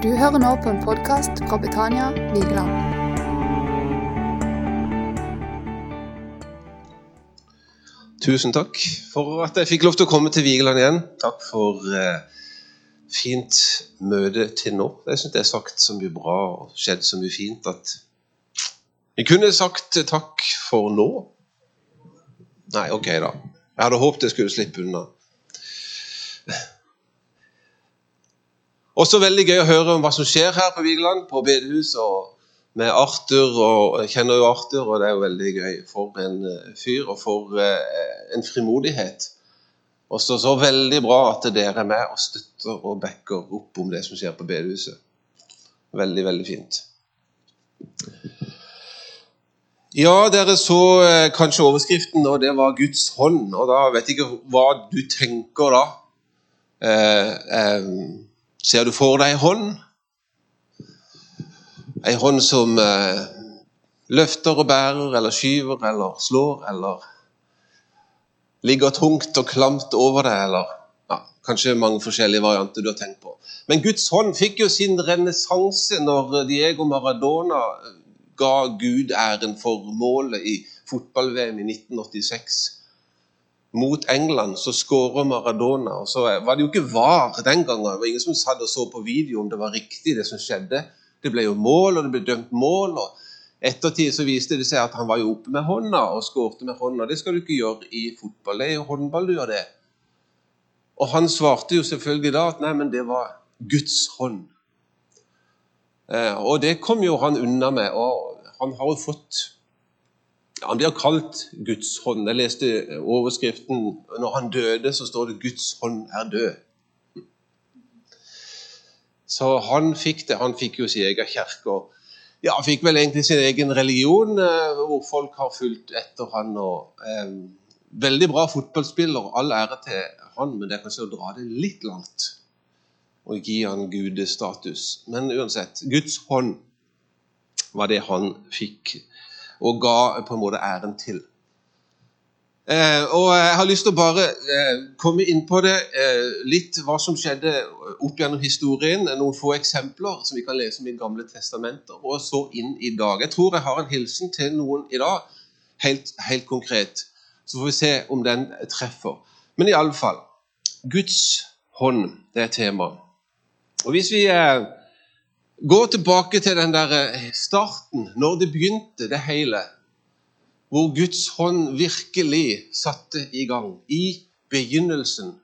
Du hører nå på en podkast fra Betania Vigeland. Tusen takk for at jeg fikk lov til å komme til Vigeland igjen. Takk for eh, fint møte til nå. Jeg syns det er sagt så mye bra og skjedd så mye fint at vi kunne sagt takk for nå. Nei, ok, da. Jeg hadde håpet jeg skulle slippe unna. Også veldig gøy å høre om hva som skjer her på Vigeland, på bedehuset. og med Arthur, og Jeg kjenner jo Arthur, og det er jo veldig gøy. For en uh, fyr, og for uh, en frimodighet. Og så, så veldig bra at dere er med og støtter og backer opp om det som skjer på bedehuset. Veldig, veldig fint. Ja, dere så eh, kanskje overskriften, og det var Guds hånd. Og da vet jeg ikke hva du tenker da. Um, Ser du for deg ei hånd? Ei hånd som eh, løfter og bærer eller skyver eller slår eller ligger tungt og klamt over deg, eller ja, kanskje mange forskjellige varianter du har tenkt på. Men Guds hånd fikk jo sin renessanse når Diego Maradona ga Gud æren for målet i fotball-VM i 1986 mot England, så skårer Maradona. og Så var det jo ikke var den gangen. Det var ingen som satt og så på video om det var riktig, det som skjedde. Det ble jo mål, og det ble dømt mål. og ettertid så viste det seg at han var jo oppe med hånda og skårte med hånda. Det skal du ikke gjøre i fotball. Det er jo håndball du gjør det. Og han svarte jo selvfølgelig da at nei, men det var Guds hånd. Eh, og det kom jo han unna med. Og han har jo fått han blir kalt Guds hånd. Jeg leste overskriften når han døde, så står det 'Guds hånd er død'. Så han fikk det. Han fikk jo sin egen kirke. Ja, han fikk vel egentlig sin egen religion, eh, hvor folk har fulgt etter han. Og, eh, veldig bra fotballspiller, all ære til han, men det er kanskje å dra det litt langt og gi han gudestatus. Men uansett, Guds hånd var det han fikk og ga på en måte æren til. Eh, og Jeg har lyst til å bare eh, komme inn på det eh, litt, hva som skjedde opp gjennom historien. Noen få eksempler som vi kan lese om i Gamle testamenter, og så inn i dag. Jeg tror jeg har en hilsen til noen i dag, helt, helt konkret. Så får vi se om den treffer. Men i alle fall Guds hånd, det er temaet. Og Hvis vi eh, Gå tilbake til den der eh, starten, når det begynte, det hele. Hvor Guds hånd virkelig satte i gang. I begynnelsen.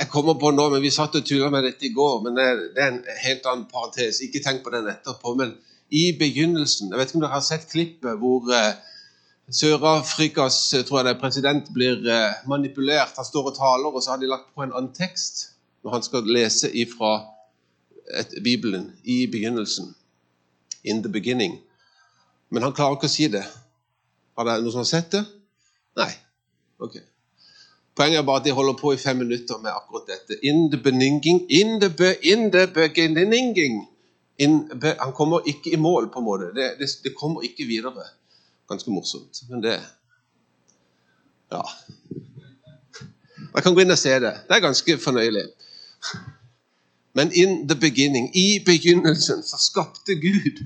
Jeg kommer på nå, men Vi satt og tulla med dette i går, men det er en helt annen parentes. Ikke tenk på den etterpå. Men i begynnelsen Jeg vet ikke om dere har sett klippet hvor eh, Sør-Afrikas tror jeg det er, president blir eh, manipulert. Han står og taler, og så har de lagt på en annen tekst når han skal lese ifra et, Bibelen i begynnelsen. In the beginning. Men han klarer ikke å si det. Har det noen som har sett det? Nei. Ok. Poenget er bare at de holder på i fem minutter med akkurat dette. In the beginning In the, be, in the beginning in, be, Han kommer ikke i mål, på en måte. Det, det, det kommer ikke videre. Ganske morsomt. Men det Ja. Jeg kan gå inn og se det. Det er ganske fornøyelig. Men in the beginning, i begynnelsen, så skapte Gud.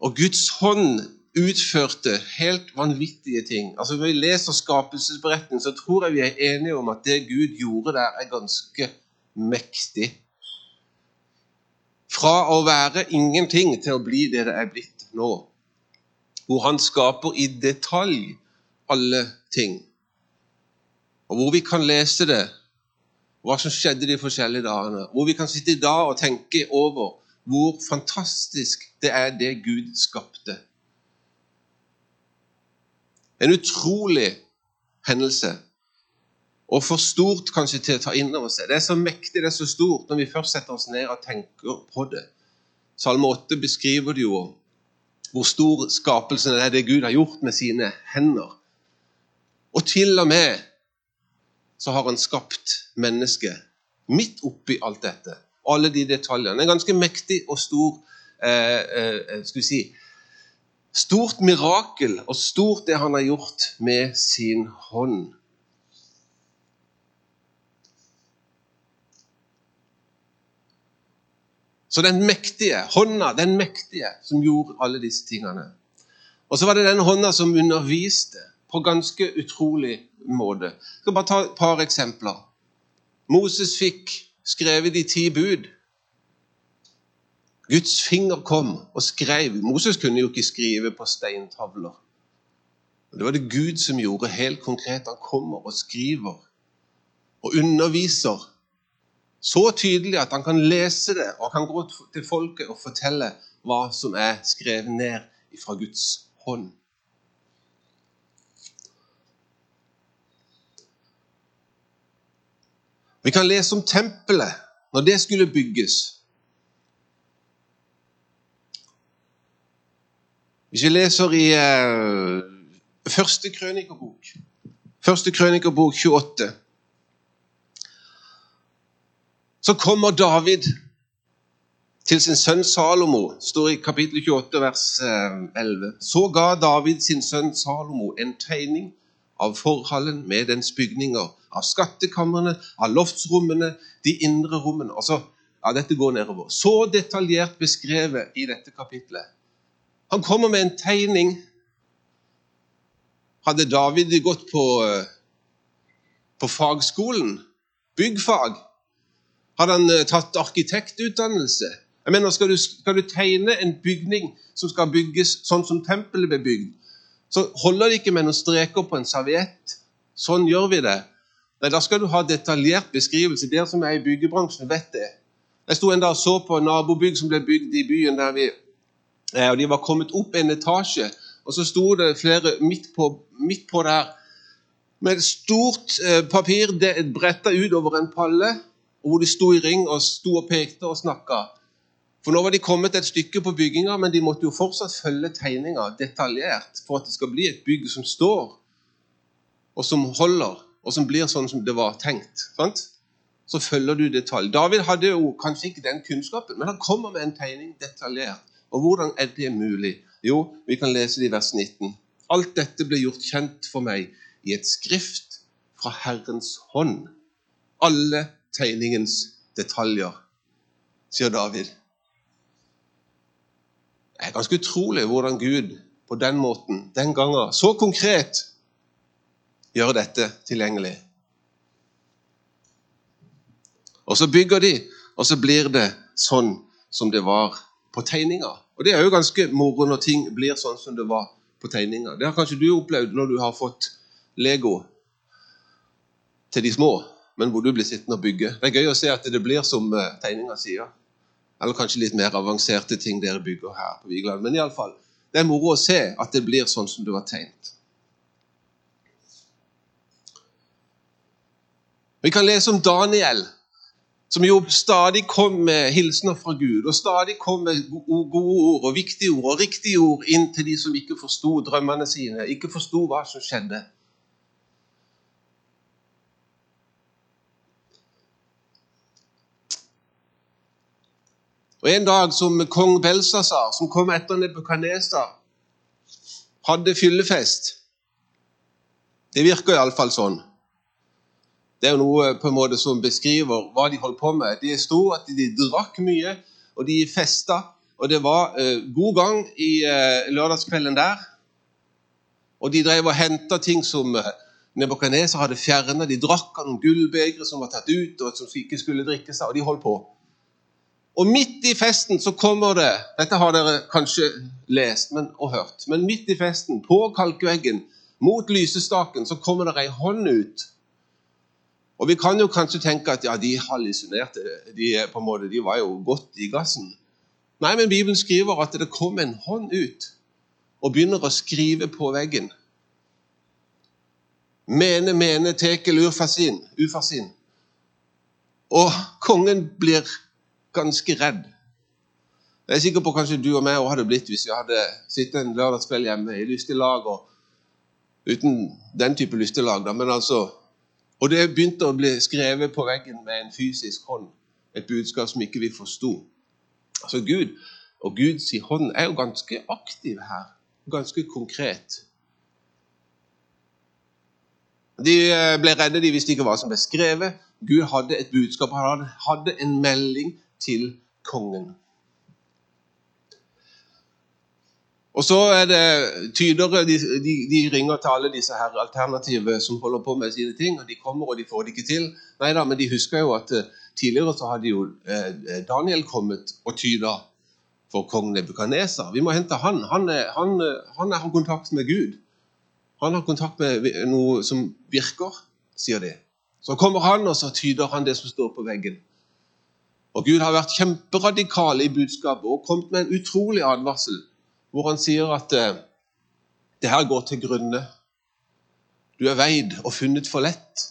Og Guds hånd utførte helt vanvittige ting. Altså Når vi leser skapelsesberetningen, så tror jeg vi er enige om at det Gud gjorde der, er ganske mektig. Fra å være ingenting til å bli det det er blitt nå. Hvor han skaper i detalj alle ting. Og hvor vi kan lese det hva som skjedde de forskjellige dagene. Hvor vi kan sitte i dag og tenke over hvor fantastisk det er det Gud skapte. En utrolig hendelse. Og for stort kanskje til å ta inn over seg. Det er så mektig, det er så stort når vi først setter oss ned og tenker på det. Salme 8 beskriver det jo hvor stor skapelsen er, det Gud har gjort med sine hender. Og til og med så har han skapt mennesket midt oppi alt dette. Alle de detaljene. En ganske mektig og stor eh, eh, skal vi si, Stort mirakel og stort det han har gjort med sin hånd. Så den mektige, hånda, den mektige som gjorde alle disse tingene. Og så var det den hånda som underviste på ganske utrolig måte. Jeg skal bare ta et par eksempler. Moses fikk skrevet de ti bud. Guds finger kom og skrev. Moses kunne jo ikke skrive på steintavler. Det var det Gud som gjorde helt konkret. Han kommer og skriver og underviser så tydelig at han kan lese det og kan gå til folket og fortelle hva som er skrevet ned fra Guds hånd. Vi kan lese om tempelet når det skulle bygges. Hvis vi leser i eh, første krønikerbok, første krønikerbok 28, så kommer David til sin sønn Salomo, står i kapittel 28, vers 11. Eh, så ga David sin sønn Salomo en tegning av forhallen med dens bygninger, av skattekamrene, av loftsrommene, de indre rommene. Og så, ja, dette går nedover. Så detaljert beskrevet i dette kapitlet. Han kommer med en tegning. Hadde David gått på, eh, på fagskolen, byggfag, hadde han eh, tatt arkitektutdannelse? Jeg mener, skal du, skal du tegne en bygning som skal bygges sånn som tempelet ble bygd, så holder det ikke med noen streker på en serviett. Sånn gjør vi det. Nei, Da skal du ha detaljert beskrivelse. Dere som er i byggebransjen, vet det. Jeg sto en dag og så på nabobygg som ble bygd i byen. der vi, og De var kommet opp en etasje, og så sto det flere midt på, midt på der med et stort eh, papir bretta ut over en palle, hvor de sto i ring og sto og pekte og snakka. For nå var de kommet et stykke på bygginga, men de måtte jo fortsatt følge tegninga detaljert for at det skal bli et bygg som står, og som holder, og som blir sånn som det var tenkt. Sant? Så følger du detalj. David hadde jo kanskje ikke den kunnskapen, men han kommer med en tegning detaljert. Og hvordan er det mulig? Jo, vi kan lese det i vers 19. Alt dette ble gjort kjent for meg i et skrift fra Herrens hånd. Alle tegningens detaljer, sier David. Det er ganske utrolig hvordan Gud på den måten, den gangen, så konkret gjør dette tilgjengelig. Og så bygger de, og så blir det sånn som det var på tegninga. Og det er jo ganske moro når ting blir sånn som det var på tegninga. Det har kanskje du opplevd når du har fått Lego til de små, men hvor du blir sittende og bygge. Det er gøy å se at det blir som eh, tegninga sier. Eller kanskje litt mer avanserte ting dere bygger her på Vigeland. Men iallfall, det er moro å se at det blir sånn som det var tegnet. Vi kan lese om Daniel, som jo stadig kom med hilsener fra Gud. Og stadig kom med gode ord og viktige ord og riktige ord inn til de som ikke forsto drømmene sine, ikke forsto hva som skjedde. Og En dag som kong Belsasar, som kom etter Nebukadnesar, hadde fyllefest Det virker iallfall sånn. Det er jo noe på en måte som beskriver hva de holdt på med. De sto at de drakk mye, og de festa. Og det var eh, god gang i eh, lørdagskvelden der. Og de drev og henta ting som eh, Nebukadnesar hadde fjerna. De drakk av noen gullbegre som var tatt ut, og som ikke skulle drikkes av. Og de holdt på. Og midt i festen så kommer det Dette har dere kanskje lest men, og hørt. Men midt i festen, på kalkveggen, mot lysestaken, så kommer det ei hånd ut. Og vi kan jo kanskje tenke at ja, de hallusinerte. De, de var jo godt i gassen. Nei, men Bibelen skriver at det kom en hånd ut og begynner å skrive på veggen. Mene, mene, tekel, urfasin. ufasin. Og kongen blir ganske redd. Jeg er sikker på kanskje du og meg hadde blitt hvis vi hadde sittet en lørdagskveld hjemme i lystig lag og uten den type lystig lag. Da. Men altså, og det begynte å bli skrevet på veggen med en fysisk hånd. Et budskap som ikke vi forsto. Altså Gud og Guds hånd er jo ganske aktiv her. Ganske konkret. De eh, ble redde, de visste ikke hva som ble skrevet. Gud hadde et budskap, han hadde en melding til kongen. Og så er det tydere, de, de, de ringer til alle disse her alternative som holder på med sine ting, og de kommer og de får det ikke til. Nei da, men de husker jo at eh, tidligere så hadde jo eh, eh, Daniel kommet og tyda for kong Nebukadneser. Vi må hente han. Han, er, han. han, har kontakt med Gud. Han har kontakt med noe som virker, sier de. Så kommer han, og så tyder han det som står på veggen. Og Gud har vært kjemperadikal i budskapet og kommet med en utrolig advarsel hvor han sier at eh, det her går til grunne. Du er veid og funnet for lett.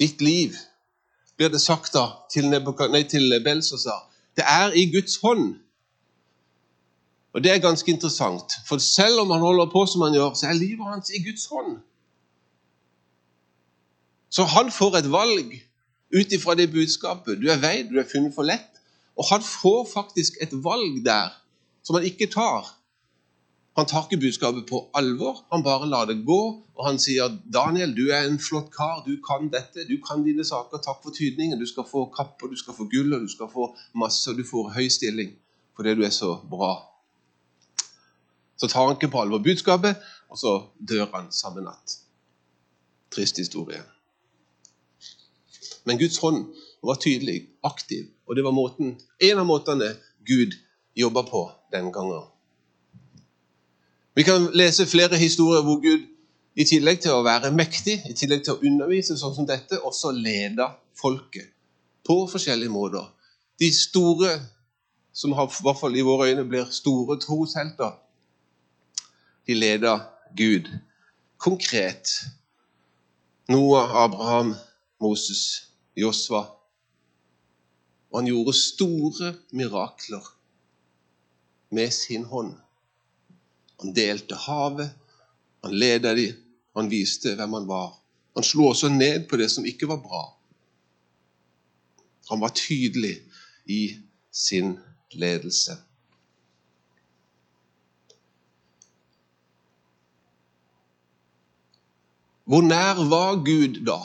Ditt liv, blir det sagt da til, nei, til Belsazar, det er i Guds hånd. Og Det er ganske interessant, for selv om han holder på som han gjør, så er livet hans i Guds hånd. Så han får et valg ut ifra det budskapet. Du er veid, du er funnet for lett. Og han får faktisk et valg der som han ikke tar. Han tar ikke budskapet på alvor, han bare lar det gå. Og han sier, 'Daniel, du er en flott kar, du kan dette, du kan dine saker. Takk for tydningen. Du skal få kapper, du skal få gull, og du skal få masse, og du får høy stilling fordi du er så bra.' Så tar han ikke på alvor budskapet, og så dør han samme natt. Trist historie. Men Guds hånd var tydelig, aktiv, og det var måten, en av måtene Gud jobba på den gangen. Vi kan lese flere historier hvor Gud i tillegg til å være mektig, i tillegg til å undervise sånn som dette, også leder folket på forskjellige måter. De store, som har, i hvert fall i våre øyne blir store troshelter, de leder Gud konkret. Noah, Abraham, Moses, Josva og han gjorde store mirakler med sin hånd. Han delte havet, han ledet dem, han viste hvem han var. Han slo også ned på det som ikke var bra. Han var tydelig i sin ledelse. Hvor nær var Gud da?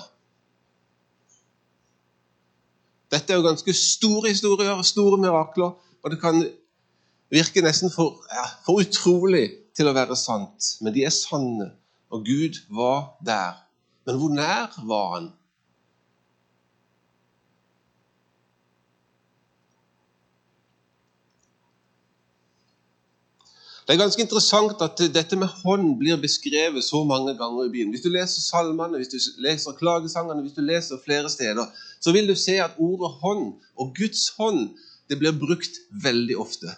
Dette er jo ganske store historier, store mirakler, og det kan virke nesten for, ja, for utrolig til å være sant. Men de er sanne, og Gud var der. Men hvor nær var han? Det er ganske interessant at dette med hånd blir beskrevet så mange ganger i Bibelen. Hvis du leser salmene, hvis du leser klagesangene, hvis du leser flere steder, så vil du se at ordet hånd og Guds hånd det blir brukt veldig ofte.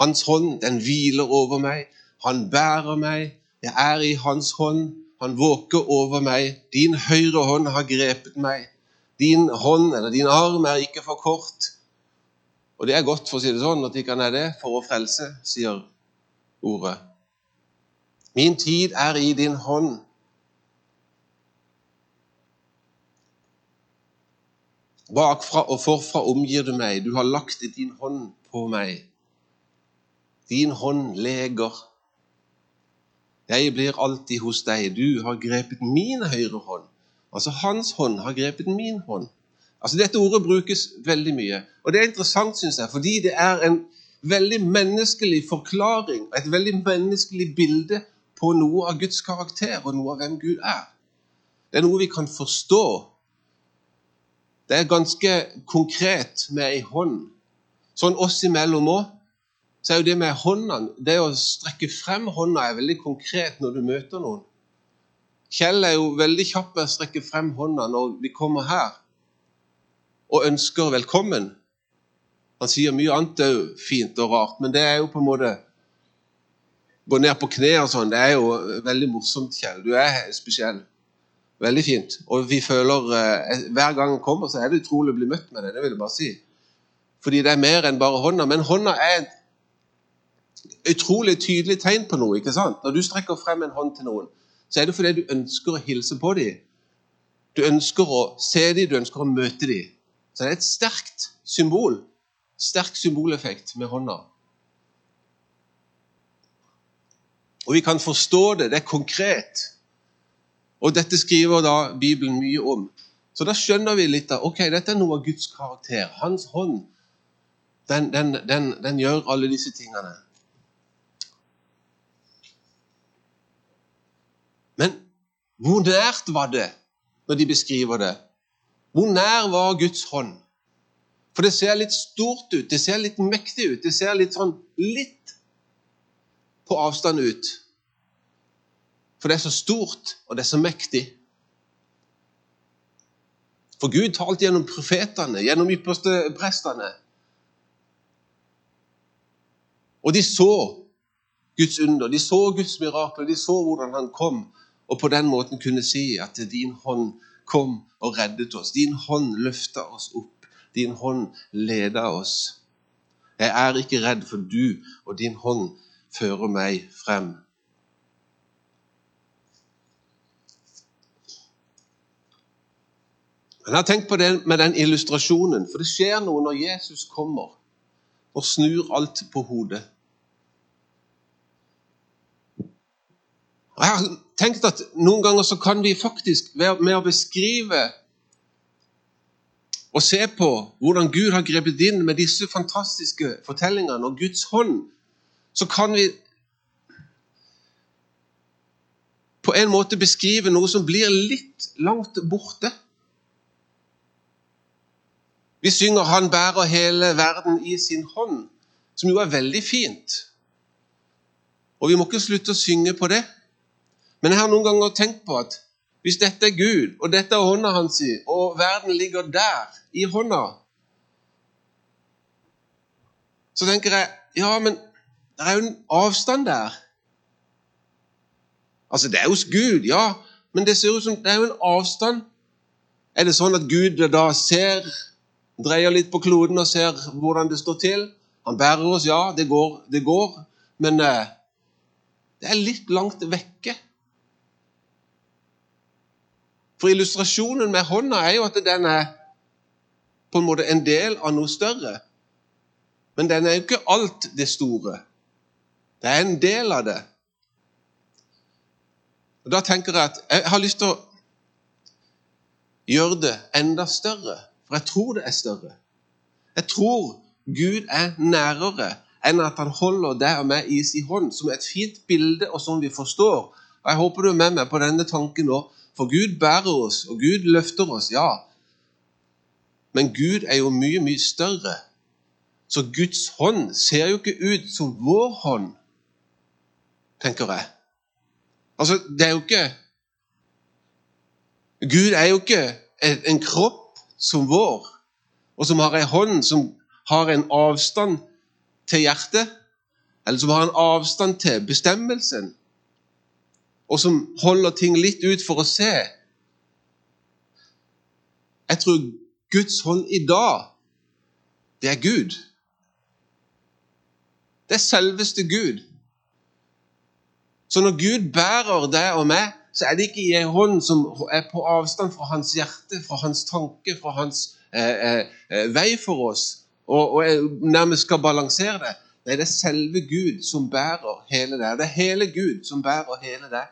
Hans hånd, den hviler over meg. Han bærer meg. Jeg er i hans hånd. Han våker over meg. Din høyre hånd har grepet meg. Din hånd eller din arm er ikke for kort. Og det er godt, for å si det sånn, at ikke han er det, for å frelse, sier ordet. Min tid er i din hånd. Bakfra og forfra omgir du meg. Du har lagt din hånd på meg. Din hånd leger. Jeg blir alltid hos deg. Du har grepet min høyre hånd. Altså hans hånd har grepet min hånd. Altså Dette ordet brukes veldig mye. Og det er interessant, syns jeg, fordi det er en veldig menneskelig forklaring, et veldig menneskelig bilde på noe av Guds karakter og noe av hvem Gud er. Det er noe vi kan forstå. Det er ganske konkret med ei hånd. Sånn oss imellom òg, så er jo det med håndene Det å strekke frem hånda er veldig konkret når du møter noen. Kjell er jo veldig kjapp med å strekke frem hånda når vi kommer her og ønsker velkommen. Han sier mye annet òg fint og rart, men det er jo på en måte Gå ned på kne og sånn, det er jo veldig morsomt, Kjell. Du er spesiell. Veldig fint. Og vi føler eh, Hver gang han kommer, så er det utrolig å bli møtt med det. Det vil jeg bare si. Fordi det er mer enn bare hånda. Men hånda er et utrolig tydelig tegn på noe. ikke sant? Når du strekker frem en hånd til noen, så er det fordi du ønsker å hilse på dem. Du ønsker å se dem, du ønsker å møte dem. Så det er et sterkt symbol sterk symboleffekt med hånda. Og vi kan forstå det. Det er konkret. Og dette skriver da Bibelen mye om. Så da skjønner vi litt av ok, dette er noe av Guds karakter. Hans hånd den, den, den, den gjør alle disse tingene. Men hvor nært var det når de beskriver det? Hvor nær var Guds hånd? For det ser litt stort ut, det ser litt mektig ut, det ser litt sånn litt på avstand ut. For det er så stort, og det er så mektig. For Gud talte gjennom profetene, gjennom ypperste prestene. Og de så Guds under, de så Guds mirakel, de så hvordan han kom, og på den måten kunne si at din hånd kom og reddet oss. Din hånd løfta oss opp. Din hånd leda oss. Jeg er ikke redd, for du og din hånd fører meg frem. Men jeg har tenkt på det med den illustrasjonen, for det skjer noe når Jesus kommer og snur alt på hodet. Jeg har tenkt at noen ganger så kan vi faktisk, med å beskrive og se på hvordan Gud har grepet inn med disse fantastiske fortellingene og Guds hånd, så kan vi på en måte beskrive noe som blir litt langt borte. Vi synger 'Han bærer hele verden i sin hånd', som jo er veldig fint. Og vi må ikke slutte å synge på det. Men jeg har noen ganger tenkt på at hvis dette er Gud, og dette er hånda hans, og verden ligger der, i hånda, så tenker jeg ja, men det er jo en avstand der. Altså, det er hos Gud, ja, men det ser ut som det er jo en avstand. Er det sånn at Gud da ser dreier litt på kloden og ser hvordan det står til. Han bærer oss, ja, det går, det går men eh, det er litt langt vekke. For illustrasjonen med hånda er jo at den er på en måte en del av noe større. Men den er jo ikke alt det store. Det er en del av det. Og Da tenker jeg at jeg har lyst til å gjøre det enda større. For jeg tror det er større. Jeg tror Gud er nærere enn at han holder deg og meg i sin hånd, som et fint bilde, og som vi forstår. Og Jeg håper du er med meg på denne tanken nå. For Gud bærer oss, og Gud løfter oss, ja. Men Gud er jo mye, mye større. Så Guds hånd ser jo ikke ut som vår hånd, tenker jeg. Altså, det er jo ikke Gud er jo ikke en kropp som vår, og som har ei hånd som har en avstand til hjertet, eller som har en avstand til bestemmelsen, og som holder ting litt ut for å se. Jeg tror Guds hånd i dag, det er Gud. Det er selveste Gud. Så når Gud bærer deg og meg så er det ikke i en hånd som er på avstand fra hans hjerte, fra hans tanke, fra hans eh, eh, eh vei for oss, og, og nærmest skal balansere det. Nei, det er selve Gud som bærer hele det. Det er hele Gud som bærer hele det.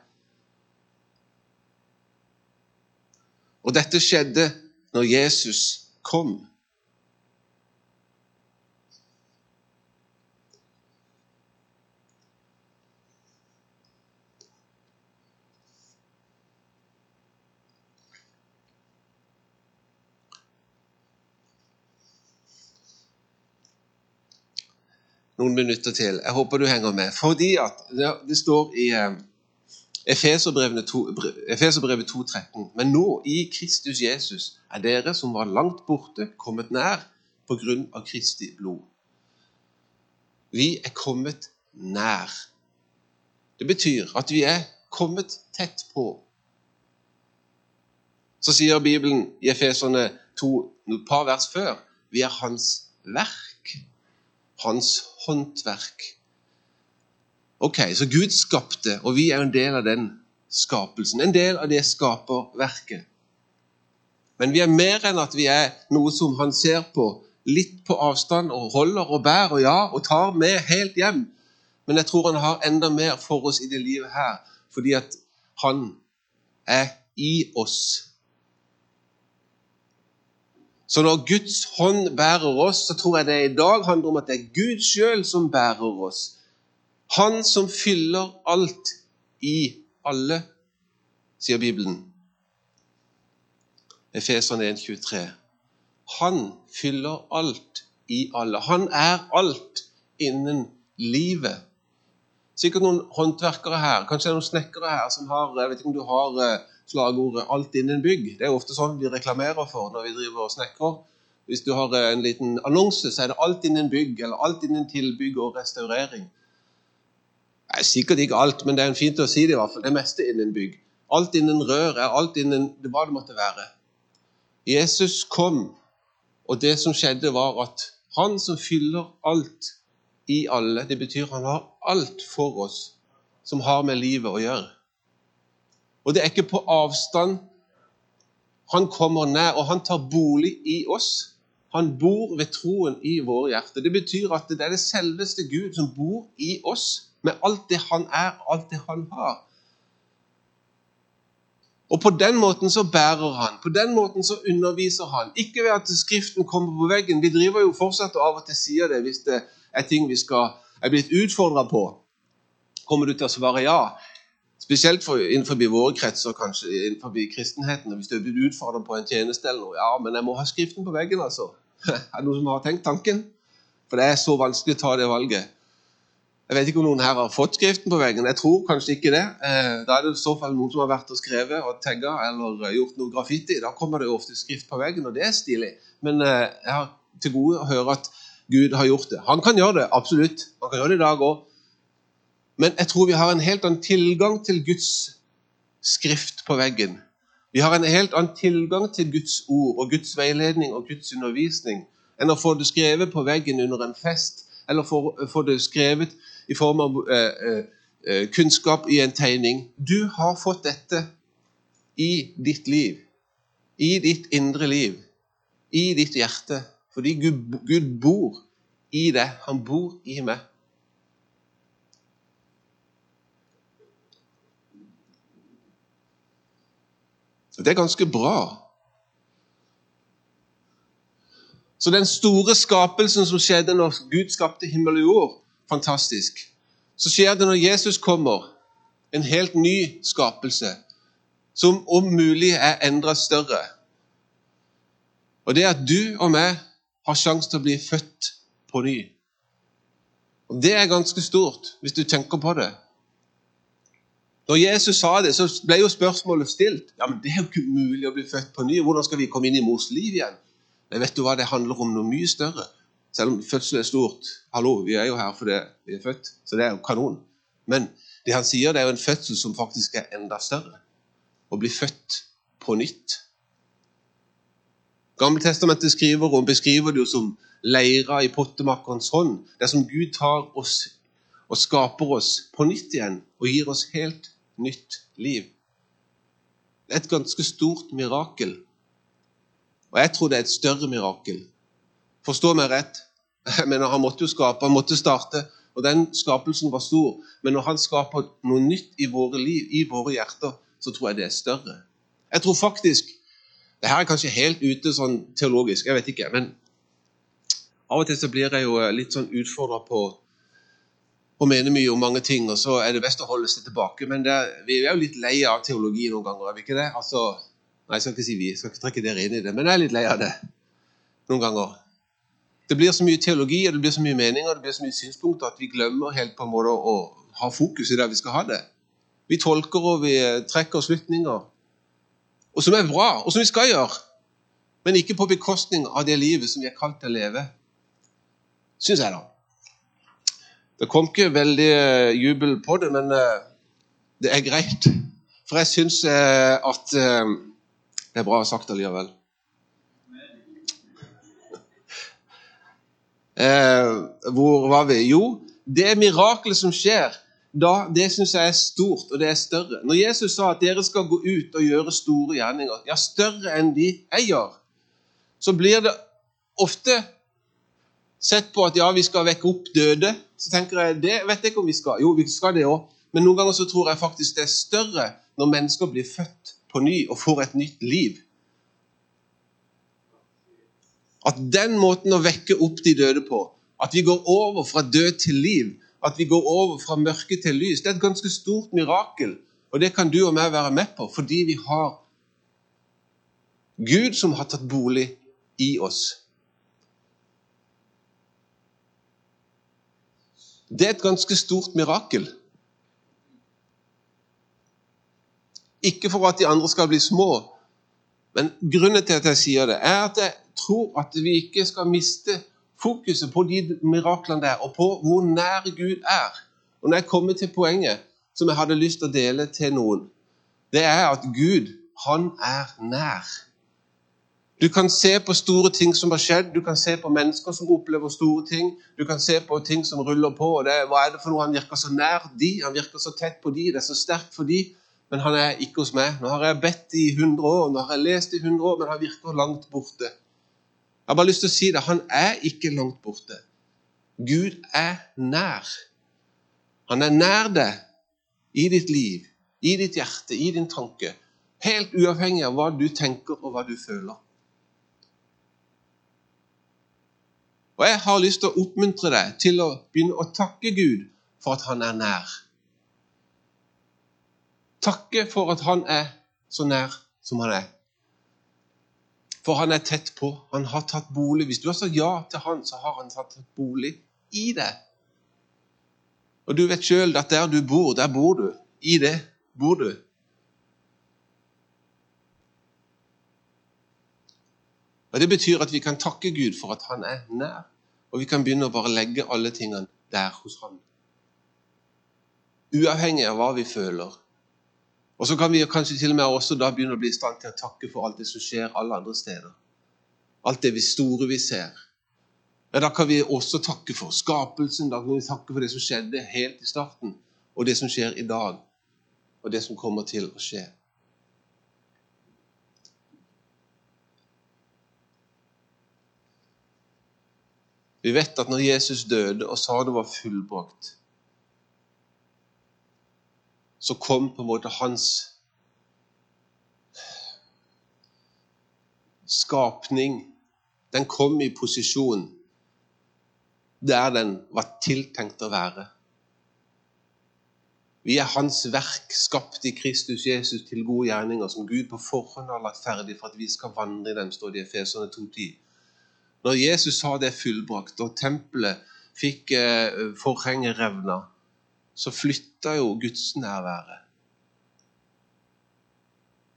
Og dette skjedde når Jesus kom. Noen minutter til. Jeg håper du henger med. Fordi at det, står i eh, Efeserbrevet 2,13.: Men nå, i Kristus Jesus, er dere som var langt borte, kommet nær på grunn av Kristi blod. Vi er kommet nær. Det betyr at vi er kommet tett på. Så sier Bibelen i Efeserne 2, et par vers før, vi er Hans verk hans håndverk. Ok, Så Gud skapte, og vi er en del av den skapelsen. En del av det skaperverket. Men vi er mer enn at vi er noe som han ser på litt på avstand og holder og bærer og ja, og tar med helt hjem. Men jeg tror han har enda mer for oss i det livet her, fordi at han er i oss. Så når Guds hånd bærer oss, så tror jeg det i dag handler om at det er Gud sjøl som bærer oss. Han som fyller alt i alle, sier Bibelen. Efeserne 1,23. Han fyller alt i alle. Han er alt innen livet. Sikkert noen håndverkere her, kanskje noen snekkere her som har jeg vet ikke om du har eh, slagordet 'alt innen bygg'. Det er ofte sånn vi reklamerer for når vi driver og snekrer. Hvis du har eh, en liten annonse, så er det 'alt innen bygg' eller 'alt innen tilbygg og restaurering'. Nei, sikkert ikke alt, men det er fint å si det i hvert fall. Det meste innen bygg. Alt innen rør er alt innen hva det måtte være. Jesus kom, og det som skjedde, var at han som fyller alt i alle, det betyr han har alt for oss som har med livet å gjøre. Og det er ikke på avstand. Han kommer nær, og han tar bolig i oss. Han bor ved troen i våre hjerter. Det betyr at det er det selveste Gud som bor i oss, med alt det han er, alt det han har. Og På den måten så bærer han, på den måten så underviser han. Ikke ved at Skriften kommer på veggen. Vi driver jo fortsatt og av og til sier det hvis det er ting vi skal, er blitt utfordra på. Kommer du til å svare ja? Spesielt for, innenfor våre kretser, kanskje innenfor kristenheten. Hvis du er blitt utfordret på en tjeneste eller noe. Ja, men jeg må ha Skriften på veggen, altså. Er det noen som har tenkt tanken? For det er så vanskelig å ta det valget. Jeg vet ikke om noen her har fått Skriften på veggen. Jeg tror kanskje ikke det. Eh, da er det i så fall noen som har vært og skrevet og tagga eller eh, gjort noe graffiti. Da kommer det jo ofte skrift på veggen, og det er stilig. Men eh, jeg har til gode å høre at Gud har gjort det. Han kan gjøre det, absolutt. Han kan gjøre det i dag òg. Men jeg tror vi har en helt annen tilgang til Guds skrift på veggen. Vi har en helt annen tilgang til Guds ord og Guds veiledning og Guds undervisning enn å få det skrevet på veggen under en fest, eller få det skrevet i form av eh, eh, kunnskap i en tegning. Du har fått dette i ditt liv, i ditt indre liv, i ditt hjerte, fordi Gud, Gud bor i deg. Han bor i meg. Det er ganske bra. Så den store skapelsen som skjedde når Gud skapte himmel og jord, fantastisk. Så skjer det når Jesus kommer, en helt ny skapelse, som om mulig er enda større. Og det er at du og meg har sjanse til å bli født på ny. Og Det er ganske stort, hvis du tenker på det. Når Jesus sa det, så ble jo spørsmålet stilt. Ja, men Det er jo ikke mulig å bli født på ny. Hvordan skal vi komme inn i mors liv igjen? Men vet du hva, Det handler om noe mye større. Selv om fødselen er stort. Hallo, vi er jo her fordi vi er født, så det er jo kanon. Men det han sier, det er jo en fødsel som faktisk er enda større. Å bli født på nytt. Gammeltestamentet skriver og beskriver det jo som leira i pottemakkerens hånd. Det som Gud tar oss og skaper oss på nytt igjen og gir oss helt nytt liv. Det er et ganske stort mirakel. Og jeg tror det er et større mirakel. Forstå meg rett. Men Han måtte jo skape, han måtte starte, og den skapelsen var stor. Men når han skaper noe nytt i våre liv, i våre hjerter, så tror jeg det er større. Jeg tror faktisk det her er kanskje helt ute sånn teologisk, jeg vet ikke. Men av og til så blir jeg jo litt sånn utfordra på og mener mye om mange ting, og så er det best å holde seg tilbake. Men er, vi er jo litt lei av teologi noen ganger, er vi ikke det? Altså, nei, jeg skal ikke si vi, jeg skal ikke trekke dere inn i det, men jeg er litt lei av det noen ganger. Det blir så mye teologi og det blir så mye meninger og det blir så mye synspunkter at vi glemmer helt på en måte å ha fokus i der vi skal ha det. Vi tolker og vi trekker slutninger, og som er bra, og som vi skal gjøre, men ikke på bekostning av det livet som vi er kalt til å leve. Syns jeg, da. Det kom ikke veldig eh, jubel på det, men eh, det er greit. For jeg syns eh, at Det er bra sagt allikevel. hvor var vi? Jo, det mirakelet som skjer, da, det syns jeg er stort, og det er større. Når Jesus sa at dere skal gå ut og gjøre store gjerninger, ja, større enn de jeg gjør, så blir det ofte sett på at ja, vi skal vekke opp døde, så tenker jeg det vet jeg ikke om vi skal. Jo, vi skal det òg. Men noen ganger så tror jeg faktisk det er større når mennesker blir født på ny og får et nytt liv. At den måten å vekke opp de døde på, at vi går over fra død til liv, at vi går over fra mørke til lys, det er et ganske stort mirakel. Og det kan du og meg være med på, fordi vi har Gud som har tatt bolig i oss. Det er et ganske stort mirakel. Ikke for at de andre skal bli små, men grunnen til at jeg sier det, er at jeg tror at vi ikke skal miste fokuset på de miraklene der, og på hvor nær Gud er. Og når jeg kommer til poenget som jeg hadde lyst til å dele til noen, det er at Gud, han er nær. Du kan se på store ting som har skjedd, du kan se på mennesker som opplever store ting. Du kan se på ting som ruller på. og det, Hva er det for noe? Han virker så nær de, han virker så tett på de, det er så sterkt for de men han er ikke hos meg. Nå har jeg bedt i 100 år, nå har jeg lest i 100 år, men han virker langt borte. Jeg har bare lyst til å si det. Han er ikke langt borte. Gud er nær. Han er nær deg i ditt liv, i ditt hjerte, i din tanke. Helt uavhengig av hva du tenker og hva du føler. Og jeg har lyst til å oppmuntre deg til å begynne å takke Gud for at han er nær takke for at han er så nær som han er. For han er tett på. Han har tatt bolig. Hvis du har sagt ja til han, så har han tatt bolig i deg. Og du vet sjøl at der du bor, der bor du. I det bor du. Og Det betyr at vi kan takke Gud for at han er nær, og vi kan begynne å bare legge alle tingene der hos han. Uavhengig av hva vi føler, og så kan vi kanskje til og med også da begynne å bli i stand til å takke for alt det som skjer alle andre steder. Alt det vi store vi ser. Ja, Da kan vi også takke for skapelsen, da kan vi takke for det som skjedde helt i starten, og det som skjer i dag, og det som kommer til å skje. Vi vet at når Jesus døde og sa det var fullbrakt, så kom på en måte hans skapning Den kom i posisjon der den var tiltenkt å være. Vi er Hans verk, skapt i Kristus Jesus til gode gjerninger, som Gud på forhånd har lagt ferdig for at vi skal vandre i dem, står det i Efeserne 2.10. Når Jesus sa det fullbrakt, og tempelet fikk eh, forhenget revna, så flytta jo Guds nærvære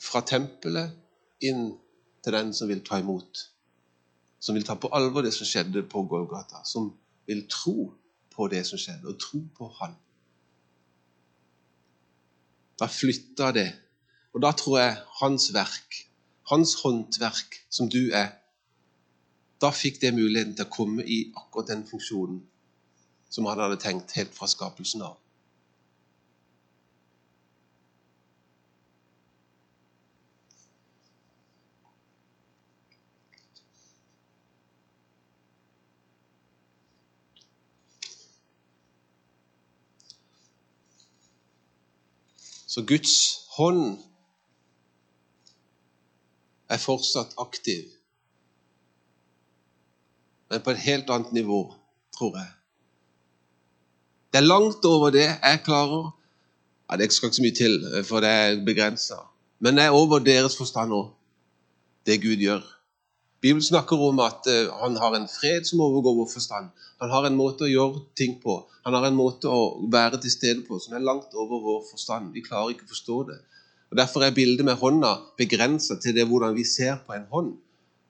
fra tempelet inn til den som vil ta imot. Som vil ta på alvor det som skjedde på Golgata. Som vil tro på det som skjedde, og tro på Han. Da flytta det. Og da tror jeg hans verk, hans håndverk, som du er, da fikk det muligheten til å komme i akkurat den funksjonen som han hadde tenkt helt fra skapelsen av. Så Guds hånd er fortsatt aktiv, men på et helt annet nivå, tror jeg. Det er langt over det jeg klarer. Ja, det skal ikke så mye til, for det er begrensa. Men det er over deres forstand òg, det Gud gjør. Bibelen snakker om at uh, han har en fred som overgår vår forstand. Han har en måte å gjøre ting på. Han har en måte å være til stede på som er langt over vår forstand. Vi klarer ikke å forstå det. Og Derfor er bildet med hånda begrensa til det hvordan vi ser på en hånd.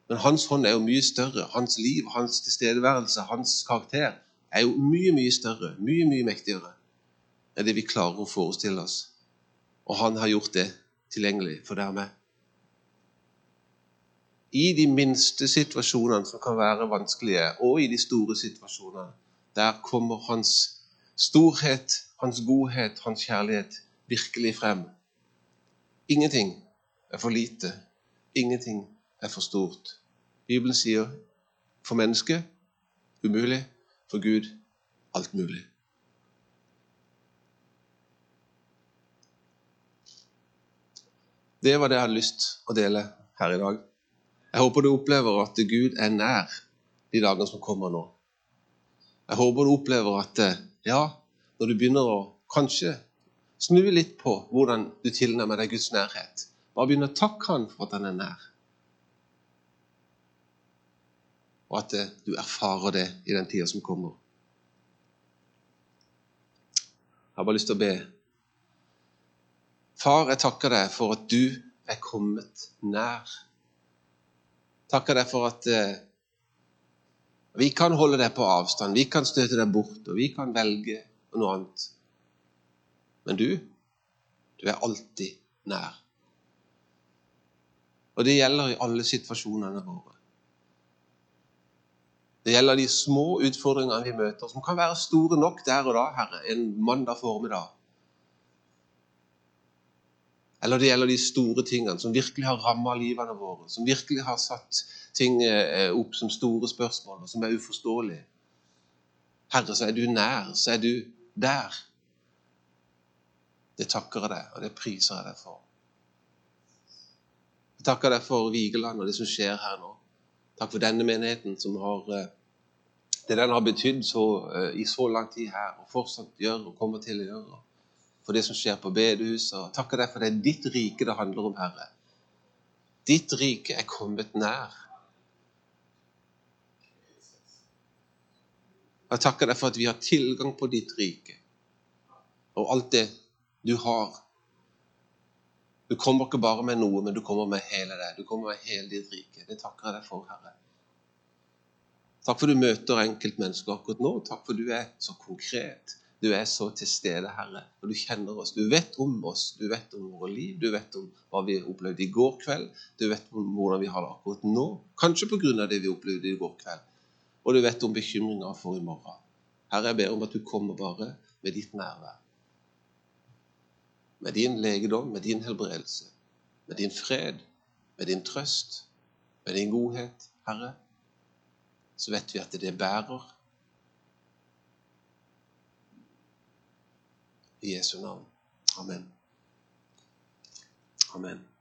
Men hans hånd er jo mye større. Hans liv, hans tilstedeværelse, hans karakter er jo mye, mye større, mye, mye mektigere enn det vi klarer å forestille oss. Og han har gjort det tilgjengelig for dermed i de minste situasjonene som kan være vanskelige, og i de store situasjonene. Der kommer hans storhet, hans godhet, hans kjærlighet virkelig frem. Ingenting er for lite. Ingenting er for stort. Bibelen sier for mennesket umulig, for Gud alt mulig. Det var det jeg hadde lyst å dele her i dag. Jeg håper du opplever at Gud er nær de dagene som kommer nå. Jeg håper du opplever at eh, ja, når du begynner å kanskje snu litt på hvordan du tilnærmer deg Guds nærhet, bare begynn å takke Han for at Han er nær. Og at eh, du erfarer det i den tida som kommer. Jeg har bare lyst til å be. Far, jeg takker deg for at du er kommet nær takker deg for at eh, vi kan holde deg på avstand, vi kan støte deg bort, og vi kan velge noe annet. Men du, du er alltid nær. Og det gjelder i alle situasjonene våre. Det gjelder de små utfordringene vi møter, som kan være store nok der og da, Herre, en mandag formiddag. Eller det gjelder de store tingene som virkelig har ramma livene våre, som virkelig har satt ting eh, opp som store spørsmål, og som er uforståelige. Herre, så er du nær, så er du der. Det takker jeg deg, og det priser jeg deg for. Jeg takker deg for Vigeland og det som skjer her nå. Takk for denne menigheten som har eh, det den har betydd eh, i så lang tid her, og fortsatt gjør og kommer til å gjøre for det som skjer på bedehuset. Og takker deg for det er ditt rike det handler om, Herre. Ditt rike er kommet nær. Jeg takker deg for at vi har tilgang på ditt rike og alt det du har. Du kommer ikke bare med noe, men du kommer med hele deg. Du kommer med hele ditt rike. Det takker jeg deg for, Herre. Takk for du møter enkeltmennesker akkurat nå. Takk for du er så konkret. Du er så til stede, Herre, og du kjenner oss. Du vet om oss, du vet om våre liv, du vet om hva vi opplevde i går kveld, du vet om hvordan vi har det akkurat nå, kanskje pga. det vi opplevde i går kveld, og du vet om bekymringer for i morgen. Herre, jeg ber om at du kommer bare med ditt nærvær. Med din legedom, med din helbredelse, med din fred, med din trøst, med din godhet, Herre, så vet vi at det bærer I Jesu navn. Amen. Amen.